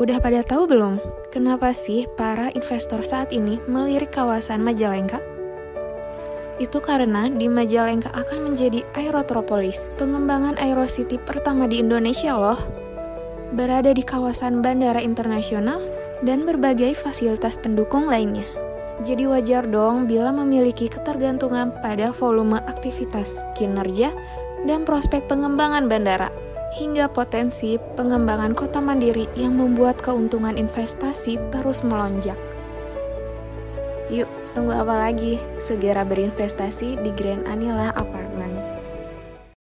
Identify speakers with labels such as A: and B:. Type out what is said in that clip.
A: Udah pada tahu belum? Kenapa sih para investor saat ini melirik kawasan Majalengka? Itu karena di Majalengka akan menjadi Aerotropolis, pengembangan Aerocity pertama di Indonesia loh. Berada di kawasan bandara internasional dan berbagai fasilitas pendukung lainnya. Jadi wajar dong bila memiliki ketergantungan pada volume aktivitas, kinerja, dan prospek pengembangan bandara hingga potensi pengembangan kota mandiri yang membuat keuntungan investasi terus melonjak. Yuk, tunggu apa lagi? Segera berinvestasi di Grand Anila Apartment.